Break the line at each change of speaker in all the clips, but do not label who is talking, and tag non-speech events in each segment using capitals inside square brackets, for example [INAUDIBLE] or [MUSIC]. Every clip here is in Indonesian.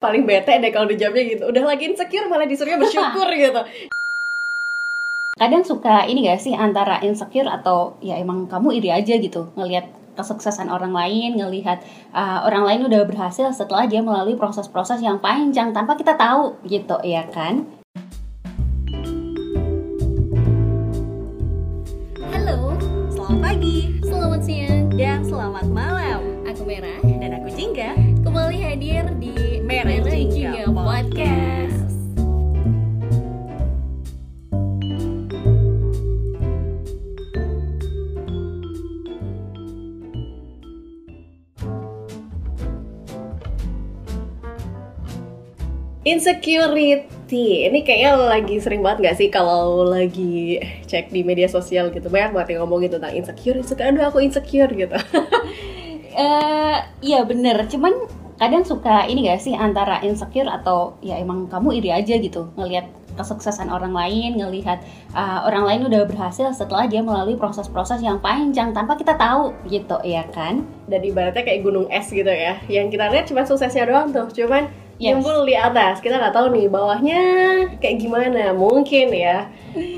paling bete deh kalau dijawabnya gitu. Udah lagi insecure malah disuruhnya bersyukur gitu.
Kadang suka ini gak sih antara insecure atau ya emang kamu iri aja gitu ngelihat kesuksesan orang lain ngelihat uh, orang lain udah berhasil setelah dia melalui proses-proses yang panjang tanpa kita tahu gitu ya kan?
Halo, selamat pagi, selamat siang, dan selamat malam. Aku Merah Podcast.
insecurity. Ini kayaknya lagi sering banget gak sih kalau lagi cek di media sosial gitu? Banyak banget yang ngomongin tentang insecure. Insecure. Aduh aku insecure gitu. [LAUGHS]
Eh, iya bener. Cuman kadang suka ini gak sih antara insecure atau ya emang kamu iri aja gitu ngelihat kesuksesan orang lain ngelihat uh, orang lain udah berhasil setelah dia melalui proses-proses yang panjang tanpa kita tahu gitu ya kan?
Dan ibaratnya kayak gunung es gitu ya yang kita lihat cuma suksesnya doang tuh cuman
Yes.
nyembul di atas. Kita nggak tahu nih bawahnya kayak gimana mungkin ya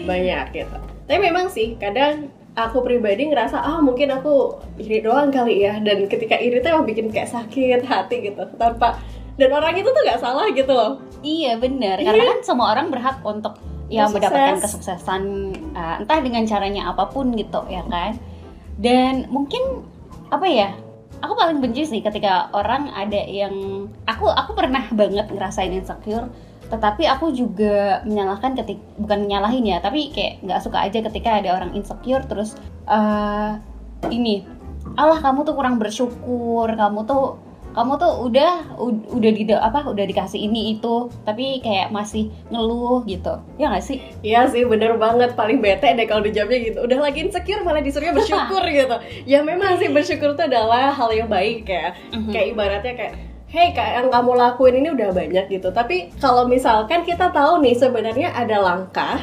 banyak gitu. Tapi memang sih kadang aku pribadi ngerasa ah mungkin aku iri doang kali ya dan ketika iri tuh emang bikin kayak sakit hati gitu tanpa dan orang itu tuh nggak salah gitu loh
Iya benar,
Iya.
karena kan semua orang berhak untuk ya
Sukses.
mendapatkan kesuksesan uh, entah dengan caranya apa pun gitu ya kan. Dan mungkin apa ya? Aku paling benci sih ketika orang ada yang aku aku pernah banget ngerasain insecure, tetapi aku juga menyalahkan ketik bukan menyalahin ya, tapi kayak nggak suka aja ketika ada orang insecure terus uh, ini, Allah kamu tuh kurang bersyukur, kamu tuh kamu tuh udah udah di apa udah dikasih ini itu tapi kayak masih ngeluh gitu. Ya nggak sih?
Iya sih bener banget paling bete deh kalau dijawabnya gitu. Udah lagi insecure malah disuruhnya bersyukur [LAUGHS] gitu. Ya memang sih bersyukur itu adalah hal yang baik ya.
Mhm.
kayak ibaratnya kayak hey kayak yang kamu lakuin ini udah banyak gitu. Tapi kalau misalkan kita tahu nih sebenarnya ada langkah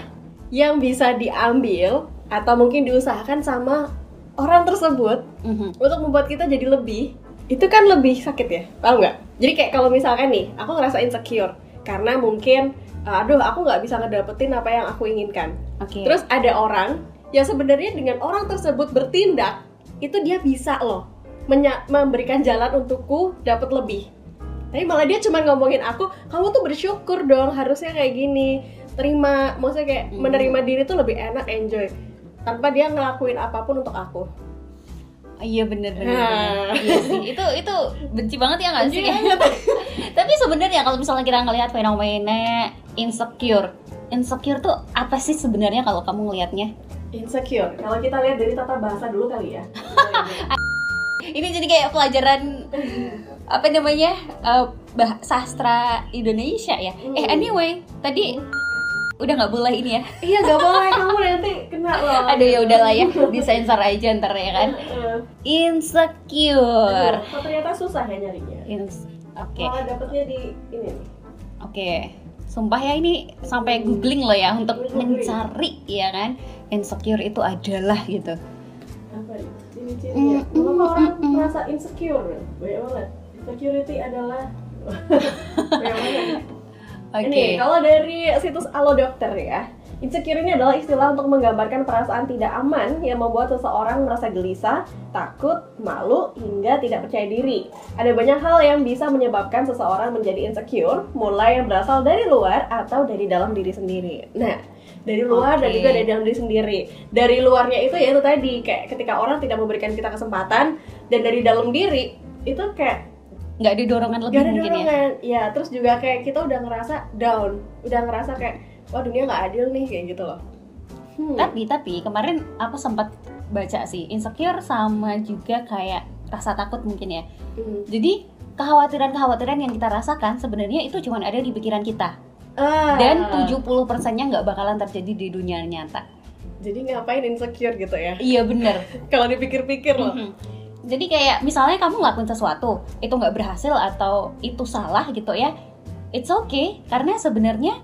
yang bisa diambil atau mungkin diusahakan sama orang tersebut
Mhm.
untuk membuat kita jadi lebih itu kan lebih sakit ya paham nggak? Jadi kayak kalau misalkan nih aku ngerasa insecure karena mungkin aduh aku nggak bisa ngedapetin apa yang aku inginkan.
Oke.
Terus ada orang yang sebenarnya dengan orang tersebut bertindak itu dia bisa loh memberikan jalan untukku dapat lebih tapi malah dia cuma ngomongin aku kamu tuh bersyukur dong harusnya kayak gini terima maksudnya kayak
Hmm.
menerima diri tuh lebih enak enjoy tanpa dia ngelakuin apa pun untuk aku
iya bener bener,
Nah.
bener. iya sih itu itu benci banget ya nggak sih [LAUGHS] tapi sebenarnya kalau misalnya kita ngelihat fenomena insecure insecure tuh apa sih sebenarnya kalau kamu ngelihatnya
Insecure. Kalau kita lihat dari tata bahasa dulu kali ya. [LAUGHS]
ini jadi kayak pelajaran apa namanya eh, bah- sastra Indonesia ya? Eh
Hmm.
anyway tadi udah nggak boleh ini ya?
Iya gak boleh. Kamu nanti kena loh. [LAUGHS]
aduh ya udahlah ya. Disensor aja ntar ya kan?
Eh,
insecure.
Aduh, ternyata susah ya nyarinya.
Ins- oke.
Malah dapetnya di ini. Nih.
oke. Sumpah ya ini sampai googling loh ya untuk
Googling.
mencari ya kan? Insecure itu adalah gitu.
Apa nih? Ciri-cirinya. Kenapa orang merasa insecure? Banyak banget. Insecurity adalah [LAUGHS] Banyak banget.
oke
Ini kalau dari situs Alo Dokter ya, insecure ini adalah istilah untuk menggambarkan perasaan tidak aman yang membuat seseorang merasa gelisah, takut, malu, hingga tidak percaya diri. Ada banyak hal yang bisa menyebabkan seseorang menjadi insecure, mulai yang berasal dari luar atau dari dalam diri sendiri. Nah, dari luar dan
Oke.
juga dari dalam diri sendiri. Dari luarnya itu ya itu tadi kayak ketika orang tidak memberikan kita kesempatan dan dari dalam diri itu kayak
nggak ada dorongan lebih
Gak ada
mungkin ya
dorongan, ya. Terus juga kayak kita udah ngerasa down, udah ngerasa kayak wah dunia nggak adil nih kayak gitu loh. Hmm.
tapi tapi kemarin aku sempat baca sih insecure sama juga kayak rasa takut mungkin ya
Hmm.
jadi kekhawatiran-kekhawatiran yang kita rasakan sebenarnya itu cuma ada di pikiran kita
Ah.
dan 70 persennya nggak bakalan terjadi di dunia nyata
Jadi ngapain insecure gitu ya?
iya bener [LAUGHS]
Kalau dipikir-pikir loh.
Jadi kayak misalnya kamu ngelakuin sesuatu itu nggak berhasil atau itu salah gitu ya it's okay karena sebenarnya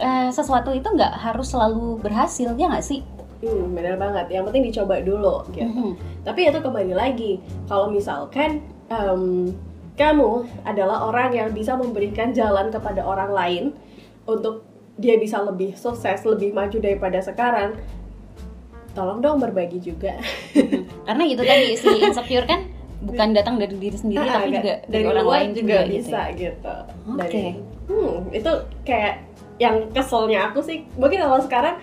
eh, sesuatu itu nggak harus selalu berhasil ya nggak sih
Hmm, bener banget. Yang penting dicoba dulu gitu.
Mhm.
Tapi itu kembali lagi, kalau misalkan em, kamu adalah orang yang bisa memberikan jalan kepada orang lain untuk dia bisa lebih sukses, lebih maju daripada sekarang, tolong dong berbagi juga. [LAUGHS]
karena gitu tadi si insecure kan bukan datang dari diri sendiri
Ah,
tapi
agak-
juga dari,
dari
orang lain
juga,
juga, gitu
bisa
ya.
gitu.
Oke.
Dari- hmm, itu kayak yang keselnya aku sih. Mungkin kalau sekarang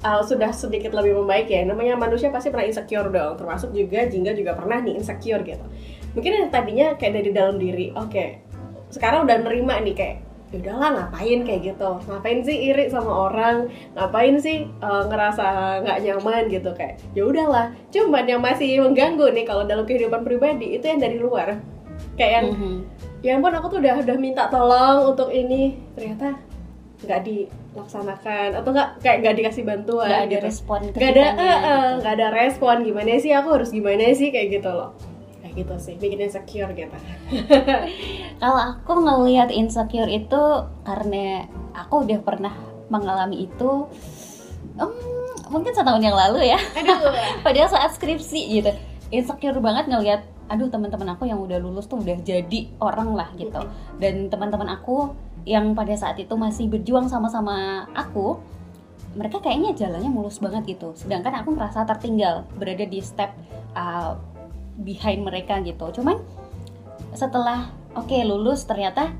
uh, sudah sedikit lebih membaik ya. Namanya manusia pasti pernah insecure dong. Termasuk juga Jingga juga pernah nih insecure gitu. Mungkin yang tadinya kayak dari dalam diri. Oke. Sekarang udah nerima nih kayak "Ya udahlah ngapain kayak gitu. Ngapain sih iri sama orang? Ngapain sih uh, ngerasa nggak nyaman gitu kayak ya udahlah. Cuman yang masih mengganggu nih kalau dalam kehidupan pribadi itu yang dari luar. Kayak yang
Mhm.
ya ampun aku tuh udah udah minta tolong untuk ini. Ternyata nggak dilaksanakan atau nggak kayak nggak dikasih bantuan
nggak ada
gitu.
respon
nggak ada eh, eh,
gitu.
nggak ada respon gimana sih aku harus gimana sih kayak gitu loh gitu sih bikin insecure gitu. [LAUGHS]
Kalau aku ngelihat insecure itu karena aku udah pernah mengalami itu em, mungkin setahun yang lalu ya.
Aduh. [LAUGHS]
Pada saat skripsi gitu insecure banget ngelihat aduh teman-teman aku yang udah lulus tuh udah jadi orang lah gitu. Dan teman-teman aku yang pada saat itu masih berjuang sama-sama aku mereka kayaknya jalannya mulus banget gitu. Sedangkan aku merasa tertinggal berada di step uh, behind mereka gitu. Cuman setelah oke lulus ternyata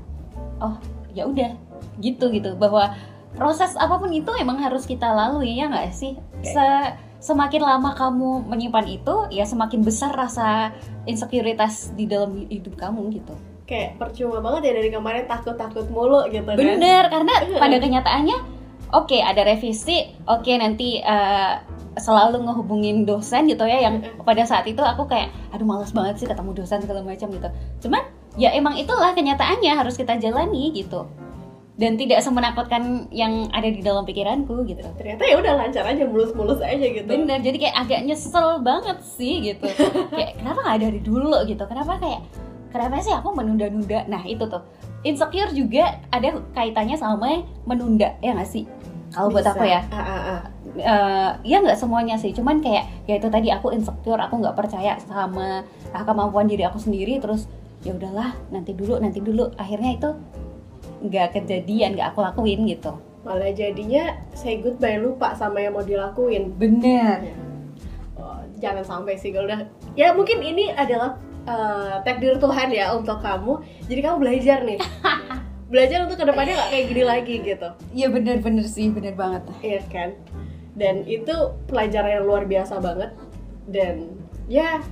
oh ya udah gitu gitu. Bahwa proses apa pun itu emang harus kita lalui ya nggak sih? Se- semakin lama kamu menyimpan itu ya semakin besar rasa insekuritas di dalam hidup kamu gitu.
Kayak percuma banget ya dari kemarin takut takut mulu gitu kan.
Bener karena pada kenyataannya oke ada revisi. Oke nanti eh, selalu ngehubungin dosen gitu ya yang pada saat itu aku kayak aduh malas banget sih ketemu dosen segala macam gitu. Cuman ya emang itulah kenyataannya harus kita jalani gitu. Dan tidak semenakutkan yang ada di dalam pikiranku gitu.
Ternyata ya udah lancar aja mulus-mulus aja gitu.
Bener jadi kayak agak nyesel banget sih gitu. [LAUGHS] Kayak kenapa nggak dari dulu? Gitu. Kenapa kayak kenapa sih aku menunda-nunda? Nah itu tuh. Insecure juga ada kaitannya sama menunda ya nggak sih kalau buat aku ya.
Ah, ah, ah.
eh, ya nggak semuanya sih. Cuman kayak ya itu tadi aku insecure aku nggak percaya sama ah, kemampuan diri aku sendiri. Terus ya udahlah nanti dulu nanti dulu. Akhirnya itu nggak kejadian nggak aku lakuin gitu.
Malah jadinya say goodbye lupa sama yang mau dilakuin.
Bener.
Oh, jangan sampai sih kalau udah. Ya mungkin ini adalah eh, takdir Tuhan ya untuk kamu. Jadi kamu belajar nih [LAUGHS] belajar untuk ke depannya nggak kayak gini lagi gitu.
Iya bener-bener sih bener banget.
Iya kan? Dan itu pelajaran yang luar biasa banget. Dan ya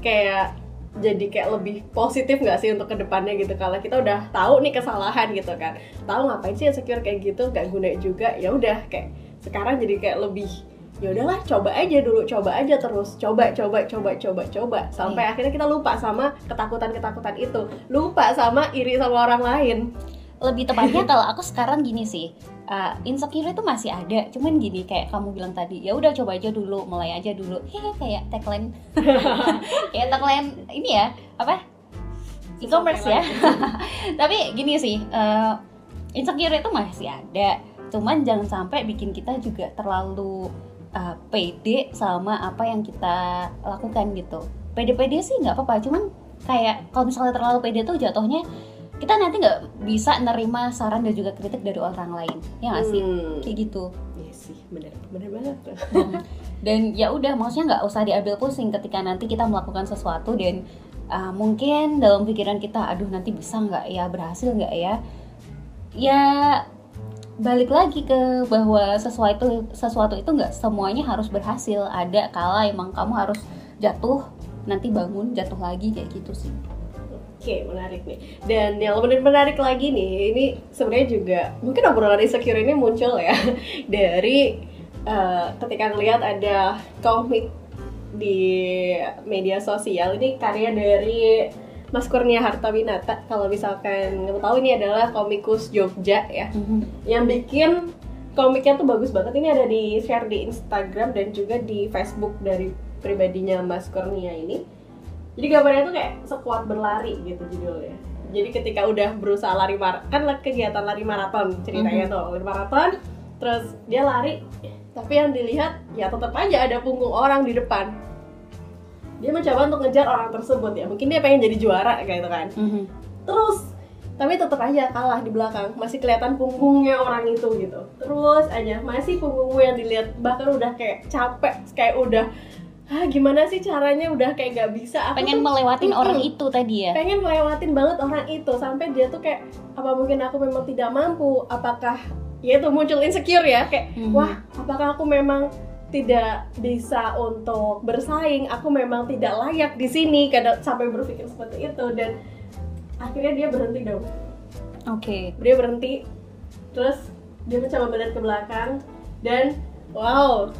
kayak jadi kayak lebih positif nggak sih untuk ke depannya gitu? Kalau kita udah tahu nih kesalahan gitu kan. Tahu ngapain sih insecure kayak gitu nggak guna juga ya udah kayak sekarang jadi kayak lebih ya udahlah coba aja dulu coba aja terus. Coba coba coba coba coba. Sampai akhirnya kita lupa sama ketakutan ketakutan itu. Lupa sama iri sama orang lain
lebih tepatnya kalau aku sekarang gini sih uh, insecure itu masih ada. Cuman gini kayak kamu bilang tadi ya udah coba aja dulu mulai aja dulu. [LAUGHS] Hehe kayak tagline. [LAUGHS] Kayak tagline ini ya apa? E-commerce ya. [LAUGHS] Tapi gini sih uh, insecure itu masih ada. Cuman jangan sampai bikin kita juga terlalu uh, pede sama apa yang kita lakukan gitu. Pede-pede sih nggak apa-apa. Cuman kayak kalau misalnya terlalu pede tuh jatuhnya kita nanti nggak bisa nerima saran dan juga kritik dari orang lain. Ya nggak sih?
Hmm.
kayak gitu.
Iya sih bener bener banget. [LAUGHS]
Dan ya udah maksudnya nggak usah diambil pusing ketika nanti kita melakukan sesuatu dan uh, mungkin dalam pikiran kita aduh nanti bisa nggak ya? Berhasil nggak ya? Ya balik lagi ke bahwa sesuatu sesuatu itu nggak semuanya harus berhasil. Ada kala emang kamu harus jatuh nanti bangun jatuh lagi kayak gitu sih
Oke, menarik nih. Dan yang lebih menarik lagi nih, ini sebenarnya juga mungkin obrolan insecure ini muncul ya [LAUGHS] dari eh, ketika ngelihat ada komik di media sosial. Ini karya dari Mas Kurnia Hartawinata. Kalau misalkan nggak tahu ini adalah komikus Jogja ya, yang bikin komiknya tuh bagus banget. Ini ada di share di Instagram dan juga di Facebook dari pribadinya Mas Kurnia ini. Jadi gambarnya tuh kayak sekuat berlari gitu judulnya. Jadi ketika udah berusaha lari mar kan kegiatan lari maraton ceritanya tuh lari maraton, terus dia lari, tapi yang dilihat ya tetap aja ada punggung orang di depan. dia mencoba untuk ngejar orang tersebut ya mungkin dia pengen jadi juara kayak gitu kan
Mhm.
terus tapi tetap aja kalah di belakang masih kelihatan punggungnya orang itu gitu terus aja masih punggungmu yang dilihat bahkan udah kayak capek kayak udah ah gimana sih caranya? Udah kayak nggak bisa. Aku
pengen
tuh
melewatin
Mm-mm.
orang itu tadi ya?
Pengen ngelewatin banget orang itu. Sampai dia tuh kayak apa mungkin aku memang tidak mampu? Apakah ya itu muncul insecure ya? Kayak
Mhm.
wah apakah aku memang tidak bisa untuk bersaing? Aku memang tidak layak di sini. Kadang sampai berpikir seperti itu. Dan akhirnya dia berhenti dong.
Oke.
Dia berhenti. Terus dia mencoba melihat ke belakang. Dan wow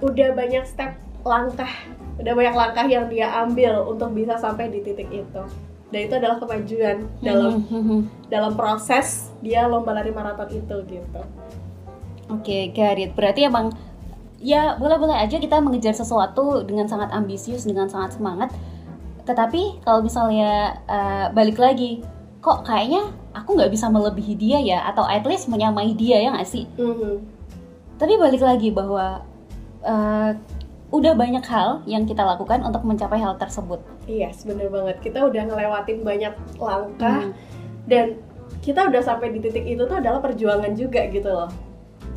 udah banyak step langkah udah banyak langkah yang dia ambil untuk bisa sampai di titik itu dan itu adalah kemajuan dalam
Mhm. [LAUGHS]
dalam proses dia lomba lari maraton itu gitu
Oke, Garit. Berarti emang ya boleh-boleh aja kita mengejar sesuatu dengan sangat ambisius, dengan sangat semangat. Tetapi kalau misalnya eh, balik lagi, kok kayaknya aku nggak bisa melebihi dia ya, atau at least menyamai dia ya nggak sih?
Mhm.
Tapi balik lagi bahwa eh, udah banyak hal yang kita lakukan untuk mencapai hal tersebut.
Yes, bener banget. Kita udah ngelewatin banyak langkah
Hmm.
dan kita udah sampai di titik itu tuh adalah perjuangan juga gitu loh.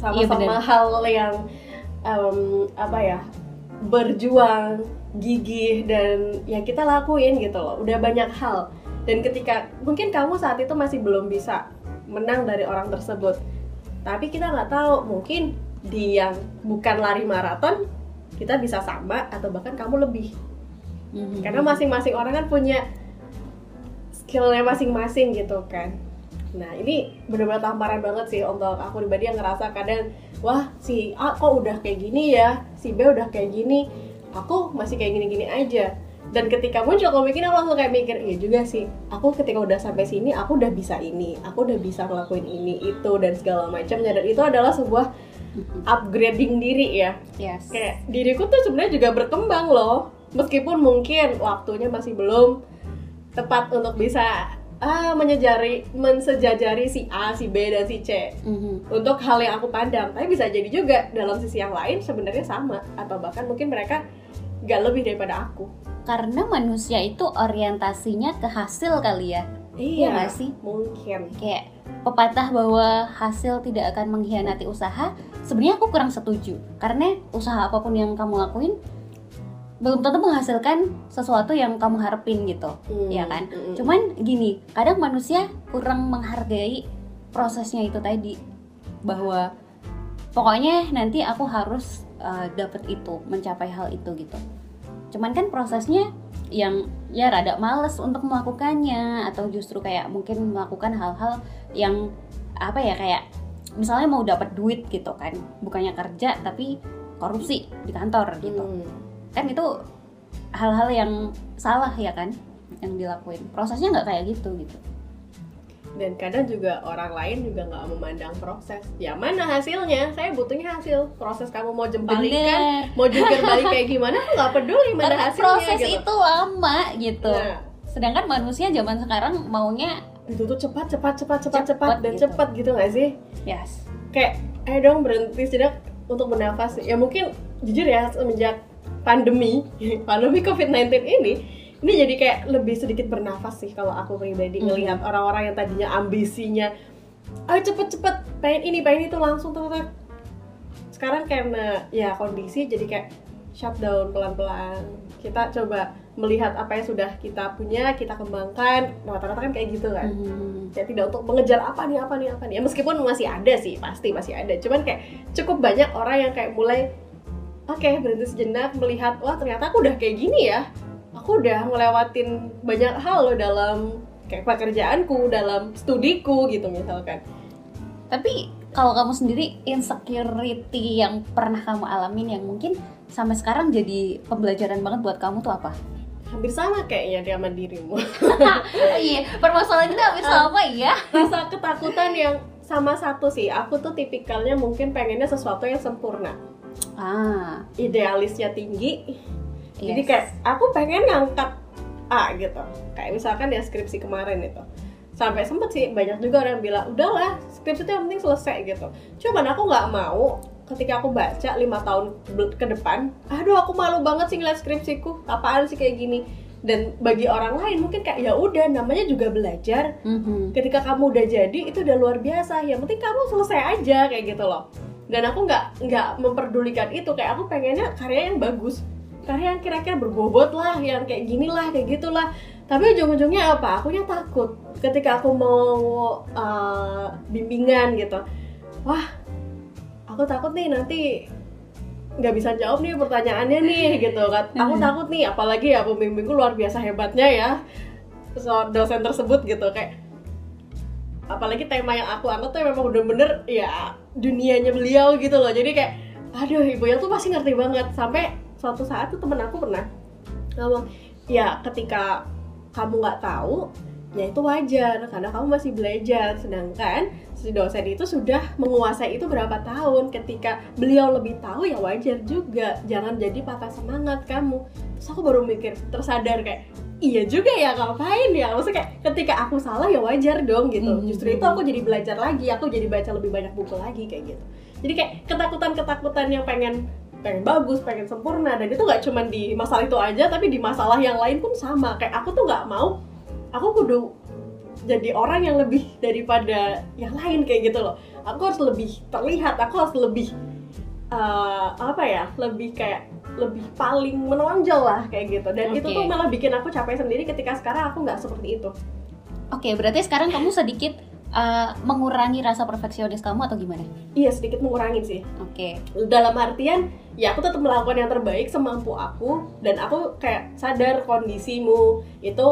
Iya,
Sama-sama
bener.
hal yang em, apa ya berjuang, gigih dan ya kita lakuin gitu loh. Udah banyak hal dan ketika mungkin kamu saat itu masih belum bisa menang dari orang tersebut, tapi kita nggak tahu mungkin di yang bukan lari maraton kita bisa sama atau bahkan kamu lebih.
Mhm.
karena masing-masing orang kan punya skillnya masing-masing gitu kan. Nah ini benar-benar tamparan banget sih untuk aku pribadi yang ngerasa kadang wah si A kok udah kayak gini ya? Si B udah kayak gini? Aku masih kayak gini-gini aja. Dan ketika muncul komik ini aku langsung kayak mikir iya juga sih. Aku ketika udah sampai sini aku udah bisa ini. Aku udah bisa ngelakuin ini itu dan segala macamnya. Dan itu adalah sebuah upgrading diri ya
Yes.
kayak diriku tuh sebenarnya juga berkembang loh meskipun mungkin waktunya masih belum tepat untuk bisa ah menyejari mensejajari si A, si B dan si C
Mhm.
untuk hal yang aku pandang tapi bisa jadi juga dalam sisi yang lain sebenarnya sama atau bahkan mungkin mereka nggak lebih daripada aku
Karena manusia itu orientasinya ke hasil kali ya. Iya nggak sih?
mungkin
kayak pepatah bahwa hasil tidak akan mengkhianati usaha sebenarnya aku kurang setuju. Karena usaha apa pun yang kamu lakuin belum tentu menghasilkan sesuatu yang kamu harapin gitu.
Hmm,
ya kan?
hmm.
cuman gini kadang manusia kurang menghargai prosesnya itu tadi. Bahwa pokoknya nanti aku harus uh, dapet itu mencapai hal itu gitu. Cuman kan prosesnya yang ya rada males untuk melakukannya atau justru kayak mungkin melakukan hal-hal yang apa ya kayak misalnya mau dapat duit gitu kan bukannya kerja tapi korupsi di kantor gitu.
Hmm.
kan itu hal-hal yang salah ya kan yang dilakuin. Prosesnya nggak kayak gitu gitu.
Dan kadang juga orang lain juga nggak memandang proses. Ya mana hasilnya? Saya butuhnya hasil. Proses kamu mau jembalikan
Bener.
mau jungkir balik kayak gimana aku nggak peduli mana
karena
hasilnya
proses
gitu.
itu lama gitu.
Nah,
sedangkan manusia zaman sekarang maunya
itu tuh cepat cepat cepat cepat cepat dan
gitu.
cepat gitu nggak sih?
Yes.
Kayak ayo dong berhenti sejenak untuk bernafas. Ya mungkin jujur ya semenjak pandemi [LAUGHS] pandemi covid-19 ini ini jadi kayak lebih sedikit bernafas sih kalau aku pribadi
Mhm.
ngelihat orang-orang yang tadinya ambisinya ayo cepet-cepet pengen ini pengen itu langsung tuh sekarang karena ya kondisi jadi kayak shutdown pelan-pelan. Kita coba melihat apa yang sudah kita punya kita kembangkan rata-rata kan kayak gitu kan.
Hmm.
ya tidak untuk mengejar apa nih apa nih apa nih. Ya meskipun masih ada sih pasti masih ada. Cuman kayak cukup banyak orang yang kayak mulai oke berhenti sejenak melihat wah ternyata aku udah kayak gini ya. Aku udah ngelewatin banyak hal loh dalam kayak pekerjaanku dalam studiku gitu misalkan.
Tapi kalau kamu sendiri insecurity yang pernah kamu alamin yang mungkin sampai sekarang jadi pembelajaran banget buat kamu tuh apa?
Hampir sama kayaknya dia sama dirimu [LAUGHS]
iya, permasalahan kita hampir sama ya.
rasa ketakutan yang sama satu sih aku tuh tipikalnya mungkin pengennya sesuatu yang sempurna
Ah,
idealisnya tinggi Jadi
yes.
kayak aku pengen ngangkat A gitu. Kayak misalkan ya skripsi kemarin itu. Sampai sempet sih banyak juga orang bilang, udahlah skripsi itu yang penting selesai gitu. Cuman aku nggak mau ketika aku baca lima tahun ke depan aduh aku malu banget sih ngeliat skripsiku. Apaan sih kayak gini? Dan bagi orang lain mungkin kayak ya udah namanya juga belajar.
Mhm.
ketika kamu udah jadi itu udah luar biasa. Yang penting kamu selesai aja kayak gitu loh. Dan aku nggak nggak memperdulikan itu. Kayak aku pengennya karya yang bagus. Karya yang kira-kira berbobot lah yang kayak gini lah kayak gitulah tapi ujung-ujungnya apa? Akunya takut. Ketika aku mau uh, bimbingan gitu. Wah aku takut nih nanti nggak bisa jawab nih pertanyaannya nih gitu kan. Aku
Hmm.
takut nih apalagi ya pembimbingku luar biasa hebatnya ya. So, dosen tersebut gitu kayak apalagi tema yang aku angkat tuh memang bener-bener ya dunianya beliau gitu loh. Jadi kayak aduh ibu yang tuh pasti ngerti banget. Sampai suatu saat tuh temen aku pernah ngomong ya ketika kamu nggak tahu ya itu wajar karena kamu masih belajar. Sedangkan si dosen itu sudah menguasai itu berapa tahun. Ketika beliau lebih tahu ya wajar juga. Jangan jadi patah semangat kamu. Terus aku baru mikir tersadar kayak iya juga ya ngapain ya? Maksudnya kayak ketika aku salah ya wajar dong gitu.
Hmm.
justru itu aku jadi belajar lagi. Aku jadi baca lebih banyak buku lagi kayak gitu. Jadi kayak ketakutan-ketakutan yang pengen pengen bagus, pengen sempurna dan itu nggak cuma di masalah itu aja tapi di masalah yang lain pun sama. Kayak aku tuh nggak mau aku kudu jadi orang yang lebih daripada yang lain kayak gitu loh. Aku harus lebih terlihat aku harus lebih eh, apa ya lebih kayak lebih paling menonjol lah kayak gitu. Dan itu
Oke.
tuh malah bikin aku capek sendiri ketika sekarang aku nggak seperti itu.
Oke, berarti sekarang kamu sedikit uh, mengurangi rasa perfeksionis kamu atau gimana?
iya sedikit mengurangi sih
Oke.
dalam artian ya aku tetap melakukan yang terbaik semampu aku dan aku kayak sadar kondisimu itu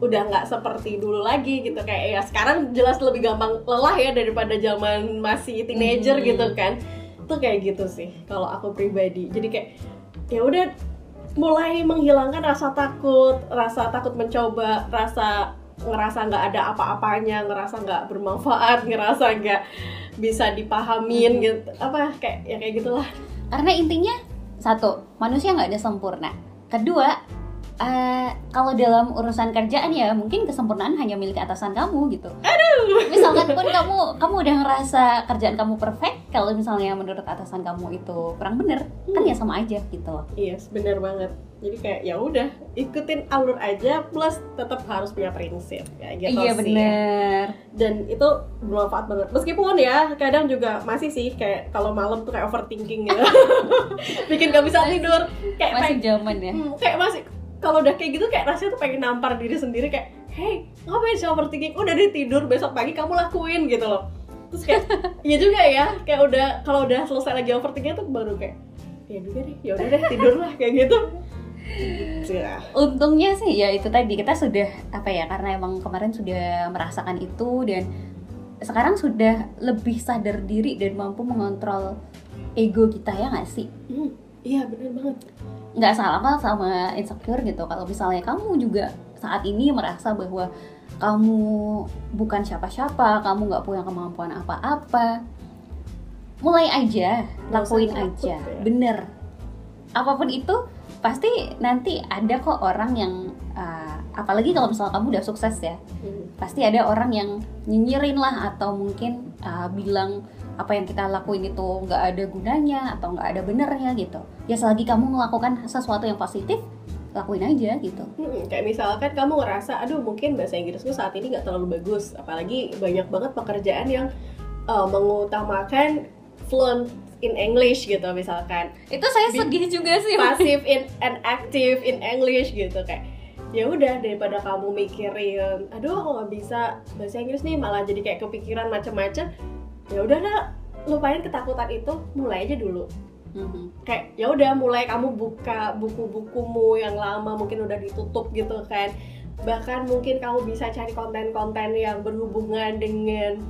udah nggak seperti dulu lagi gitu kayak ya sekarang jelas lebih gampang lelah ya daripada zaman masih teenager
Hmm.
gitu kan itu kayak gitu sih kalau aku pribadi jadi kayak ya udah mulai menghilangkan rasa takut rasa takut mencoba rasa ngerasa nggak ada apa-apanya ngerasa nggak bermanfaat ngerasa nggak bisa dipahamin
Hmm.
gitu apa kayak ya kayak gitulah
Karena intinya satu, manusia nggak ada sempurna. Kedua, eh, kalau dalam urusan kerjaan ya mungkin kesempurnaan hanya milik atasan kamu gitu. Misalkan pun [LAUGHS] kamu kamu udah ngerasa kerjaan kamu perfect, kalau misalnya menurut atasan kamu itu kurang bener, kan ya sama aja gitu loh.
Iya, yes, bener banget. Jadi kayak ya udah ikutin alur aja, plus tetap harus punya prinsip kayak gitu
iya
sih.
bener.
Dan itu bermanfaat banget. Meskipun ya kadang juga masih sih kayak kalau malam tuh kayak overthinking gitu, [LAUGHS] bikin gak bisa tidur. Kayak
Masih zaman ya.
Hmm, kayak masih kalau udah kayak gitu kayak rasanya tuh pengen nampar diri sendiri kayak hey ngapain sih overthinking udah deh tidur besok pagi kamu lakuin gitu loh terus kayak [LAUGHS] iya juga ya kayak udah kalau udah selesai lagi overthinking tuh baru kayak ya juga deh ya udah deh tidur lah kayak gitu Gitu ya.
Untungnya sih ya itu tadi kita sudah apa ya karena emang kemarin sudah merasakan itu dan sekarang sudah lebih sadar diri dan mampu mengontrol ego kita ya nggak sih?
Hmm, iya bener banget
nggak salah kan sama insecure gitu kalau misalnya kamu juga saat ini merasa bahwa kamu bukan siapa-siapa kamu nggak punya kemampuan apa-apa mulai aja lakuin aja
ya.
bener apa pun itu pasti nanti ada kok orang yang uh, apalagi kalau misalnya kamu udah sukses ya
Hmm.
pasti ada orang yang nyinyirin lah atau mungkin uh, bilang apa yang kita lakuin itu nggak ada gunanya atau nggak ada benernya gitu. Ya selagi kamu melakukan sesuatu yang positif lakuin aja gitu.
Hmm, kayak misalkan kamu ngerasa, aduh mungkin bahasa Inggrisku saat ini nggak terlalu bagus, apalagi banyak banget pekerjaan yang uh, mengutamakan fluent in English gitu misalkan,
itu saya sedih juga sih.
passive in and active in English gitu kayak ya udah daripada kamu mikirin, aduh aku nggak bisa bahasa Inggris nih malah jadi kayak kepikiran macam-macam, ya udah lah lupain ketakutan itu, mulai aja dulu.
Mhm.
kayak ya udah mulai kamu buka buku-bukumu yang lama mungkin udah ditutup gitu kan. Bahkan mungkin kamu bisa cari konten-konten yang berhubungan dengan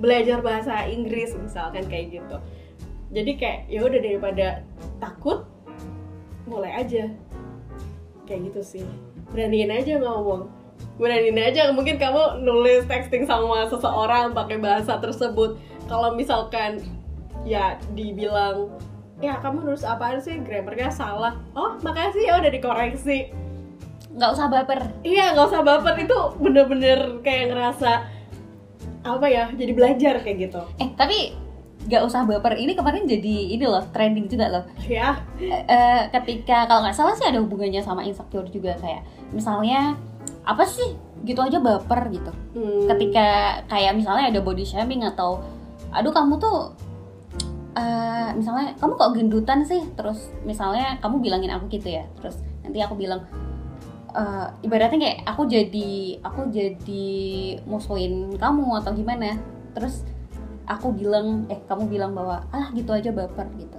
belajar bahasa Inggris misalkan kayak gitu. Jadi kayak ya udah daripada takut mulai aja. Kayak gitu sih. Beraniin aja ngomong beraniin aja. Mungkin kamu nulis texting sama seseorang pakai bahasa tersebut. Kalau misalkan ya dibilang ya kamu nulis apaan sih? Grammarnya salah. Oh makasih ya udah dikoreksi.
Nggak usah baper.
Iya nggak usah baper. Itu bener-bener kayak ngerasa apa ya jadi belajar kayak gitu.
Eh tapi gak usah baper. Ini kemarin jadi ini loh trending juga loh.
Ya
Eh, eh, ketika kalau nggak salah sih ada hubungannya sama insecure juga kayak misalnya apa sih? Gitu aja baper gitu.
Hmm.
ketika kayak misalnya ada body shaming atau aduh kamu tuh eh, misalnya kamu kok gendutan sih? Terus misalnya kamu bilangin aku gitu ya. Terus nanti aku bilang eh, ibaratnya kayak aku jadi aku jadi musuhin kamu atau gimana. Terus aku bilang eh kamu bilang bahwa alah gitu aja baper gitu.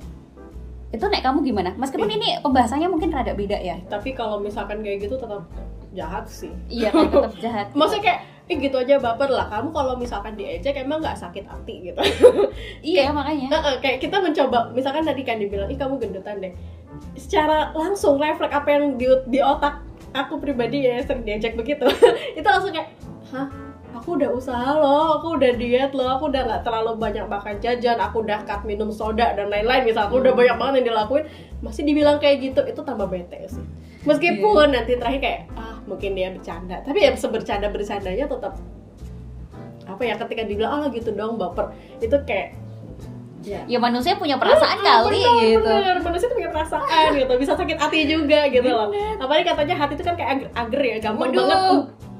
Itu nek kamu gimana? Meskipun ini pembahasannya mungkin rada beda ya.
Tapi kalau misalkan kayak gitu tetap jahat sih.
Iya kan tetap jahat. [LAUGHS]
Maksudnya kayak Ih gitu aja baper lah. Kamu kalau misalkan diejek emang nggak sakit hati gitu. [LAUGHS]
Iya makanya.
Heeh, kayak kita mencoba misalkan tadi kan dibilang ih kamu gendutan deh. Secara langsung refleks apa yang di, di otak aku pribadi ya sering diejek begitu. [LAUGHS] Itu langsung kayak hah? Aku udah usaha loh aku udah diet loh aku udah nggak terlalu banyak makan jajan aku udah cut minum soda dan lain-lain misal aku udah banyak banget yang dilakuin. Masih dibilang kayak gitu itu tambah bete sih. Meskipun nanti terakhir kayak ah mungkin dia bercanda. Tapi ya sebercanda bercandanya tetap apa ya ketika dibilang ah gitu dong baper. Itu kayak ya.
Ya manusia punya perasaan
Ah,
kali
bener,
gitu.
bener. manusia tuh punya perasaan gitu. Bisa sakit hati juga gitu loh. Apalagi katanya hati itu kan kayak ager, ager ya gampang
Waduh.
banget uh,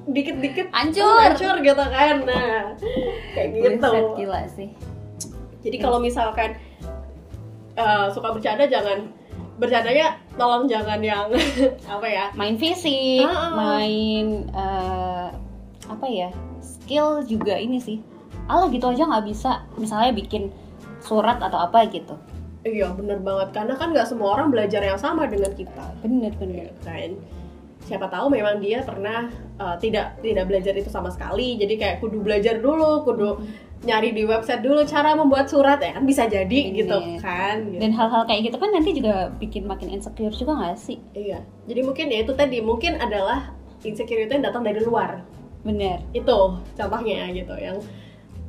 dikit-dikit
Hancur.
uh, hancur. gitu kan. Nah kayak gitu.
Buset, gila sih.
Jadi kalau misalkan eh, suka bercanda jangan bercandanya tolong jangan yang [LAUGHS] apa ya?
Main fisik
Ah, ah.
main eh, apa ya? Skill juga ini sih. Alah gitu aja nggak bisa misalnya bikin surat atau apa gitu.
Iya bener banget. Karena kan nggak semua orang belajar yang sama dengan kita.
Bener bener.
Kan? Siapa tahu memang dia pernah uh, tidak tidak belajar itu sama sekali. Jadi kayak kudu belajar dulu kudu nyari di website dulu cara membuat surat ya kan bisa jadi
Bener.
gitu kan gitu.
dan hal-hal kayak gitu kan nanti juga bikin makin insecure juga nggak sih?
Iya jadi mungkin ya itu tadi mungkin adalah insecurity yang datang dari luar.
Bener.
Itu contohnya gitu yang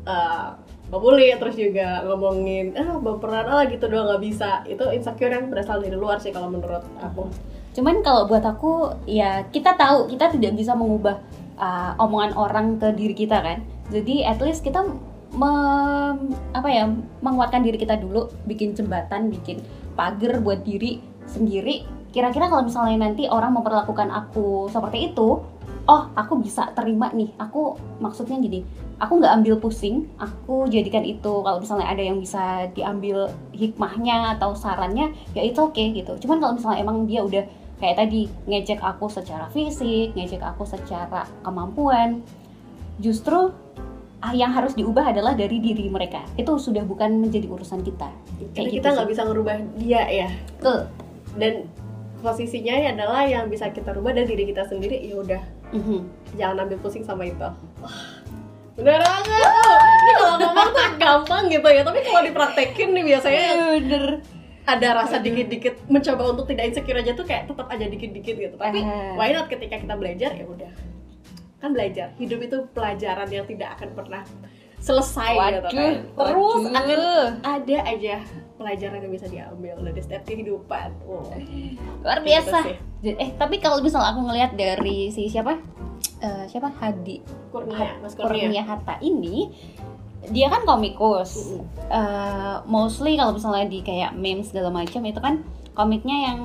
uh, ngebully terus juga ngomongin ah baperan ah gitu doang nggak bisa. Itu insecure yang berasal dari luar sih kalau menurut aku.
Cuman kalau buat aku ya kita tahu kita tidak bisa mengubah uh, omongan orang ke diri kita kan. Jadi at least kita mem- apa ya menguatkan diri kita dulu bikin jembatan bikin pagar buat diri sendiri. Kira-kira kalau misalnya nanti orang memperlakukan aku seperti itu oh aku bisa terima nih. Aku maksudnya gini aku nggak ambil pusing aku jadikan itu. Kalau misalnya ada yang bisa diambil hikmahnya atau sarannya ya itu oke gitu. Cuman kalau misalnya emang dia udah kayak tadi ngejek aku secara fisik ngejek aku secara kemampuan justru yang harus diubah adalah dari diri mereka. Itu sudah bukan menjadi urusan kita.
Karena
Kayak
kita
gitu
nggak bisa ngerubah dia ya?
Betul.
dan posisinya ya adalah yang bisa kita rubah dari diri kita sendiri ya udah.
Mhm.
jangan ambil pusing sama itu. Wah, bener banget tuh. Ini kalau ngomong tuh [LAUGHS] gampang gitu ya tapi kalau dipraktekin nih biasanya
bener.
ada rasa dikit-dikit mencoba untuk tidak insecure aja tuh kayak tetap aja dikit-dikit gitu. Tapi
Ah.
why not ketika kita belajar ya udah kan belajar. Hidup itu pelajaran yang tidak akan pernah selesai gitu kan.
Waduh,
terus
waduh.
akan ada aja pelajaran yang bisa diambil dari setiap kehidupan. Wow.
luar
Gitu
biasa. eh tapi kalau misalnya aku ngelihat dari si siapa? Eh, siapa? Hadi.
Kurnia Mas Kurnia.
Kurnia Hatta ini dia kan komikus. Eh, mostly kalau misalnya di kayak memes segala macam itu kan komiknya yang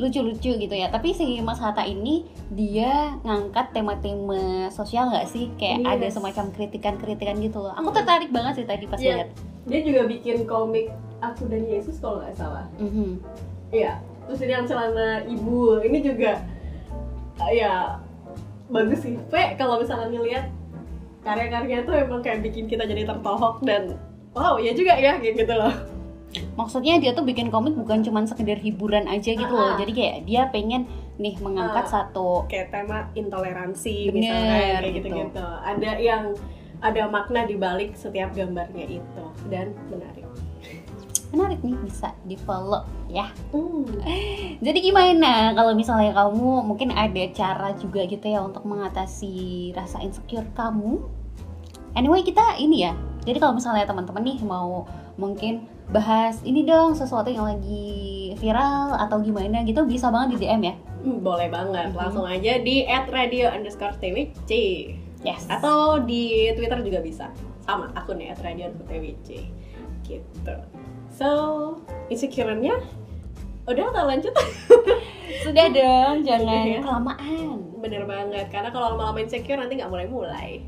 lucu-lucu gitu ya tapi si Mas Hatta ini dia ngangkat tema-tema sosial nggak sih kayak
Yes.
ada semacam kritikan-kritikan gitu loh aku tertarik banget sih tadi pas
Iya.
lihat
dia juga bikin komik aku dan Yesus kalau nggak salah
Mhm.
Iya, terus ini yang celana ibu ini juga uh, ya bagus sih. Pe kalau misalnya ngeliat karya-karyanya tuh emang kayak bikin kita jadi tertohok dan wow ya juga ya gitu loh.
Maksudnya dia tuh bikin komik bukan cuma sekedar hiburan aja gitu loh
Ah.
jadi kayak dia pengen nih mengangkat
Ah.
satu
Kayak tema intoleransi
Bener,
misalnya kayak
gitu.
gitu-gitu. Ada yang ada makna di balik setiap gambarnya itu dan menarik.
menarik nih bisa di follow ya
Hmm. [LAUGHS]
Jadi gimana kalau misalnya kamu mungkin ada cara juga gitu ya untuk mengatasi rasa insecure kamu? Anyway kita ini ya. Jadi kalau misalnya teman-teman nih mau mungkin bahas ini dong sesuatu yang lagi viral atau gimana gitu bisa banget di DM ya?
Hmm, boleh banget.
Mm-hmm.
Langsung aja di @radio underscore twc.
Yes.
Atau di Twitter juga bisa. Sama akunnya @radio_twc gitu. So insecurenya? Udah atau lanjut? [LAUGHS]
Sudah dong, jangan
ya?
kelamaan.
Bener banget, karena kalau lama-lama insecure nanti nggak mulai-mulai.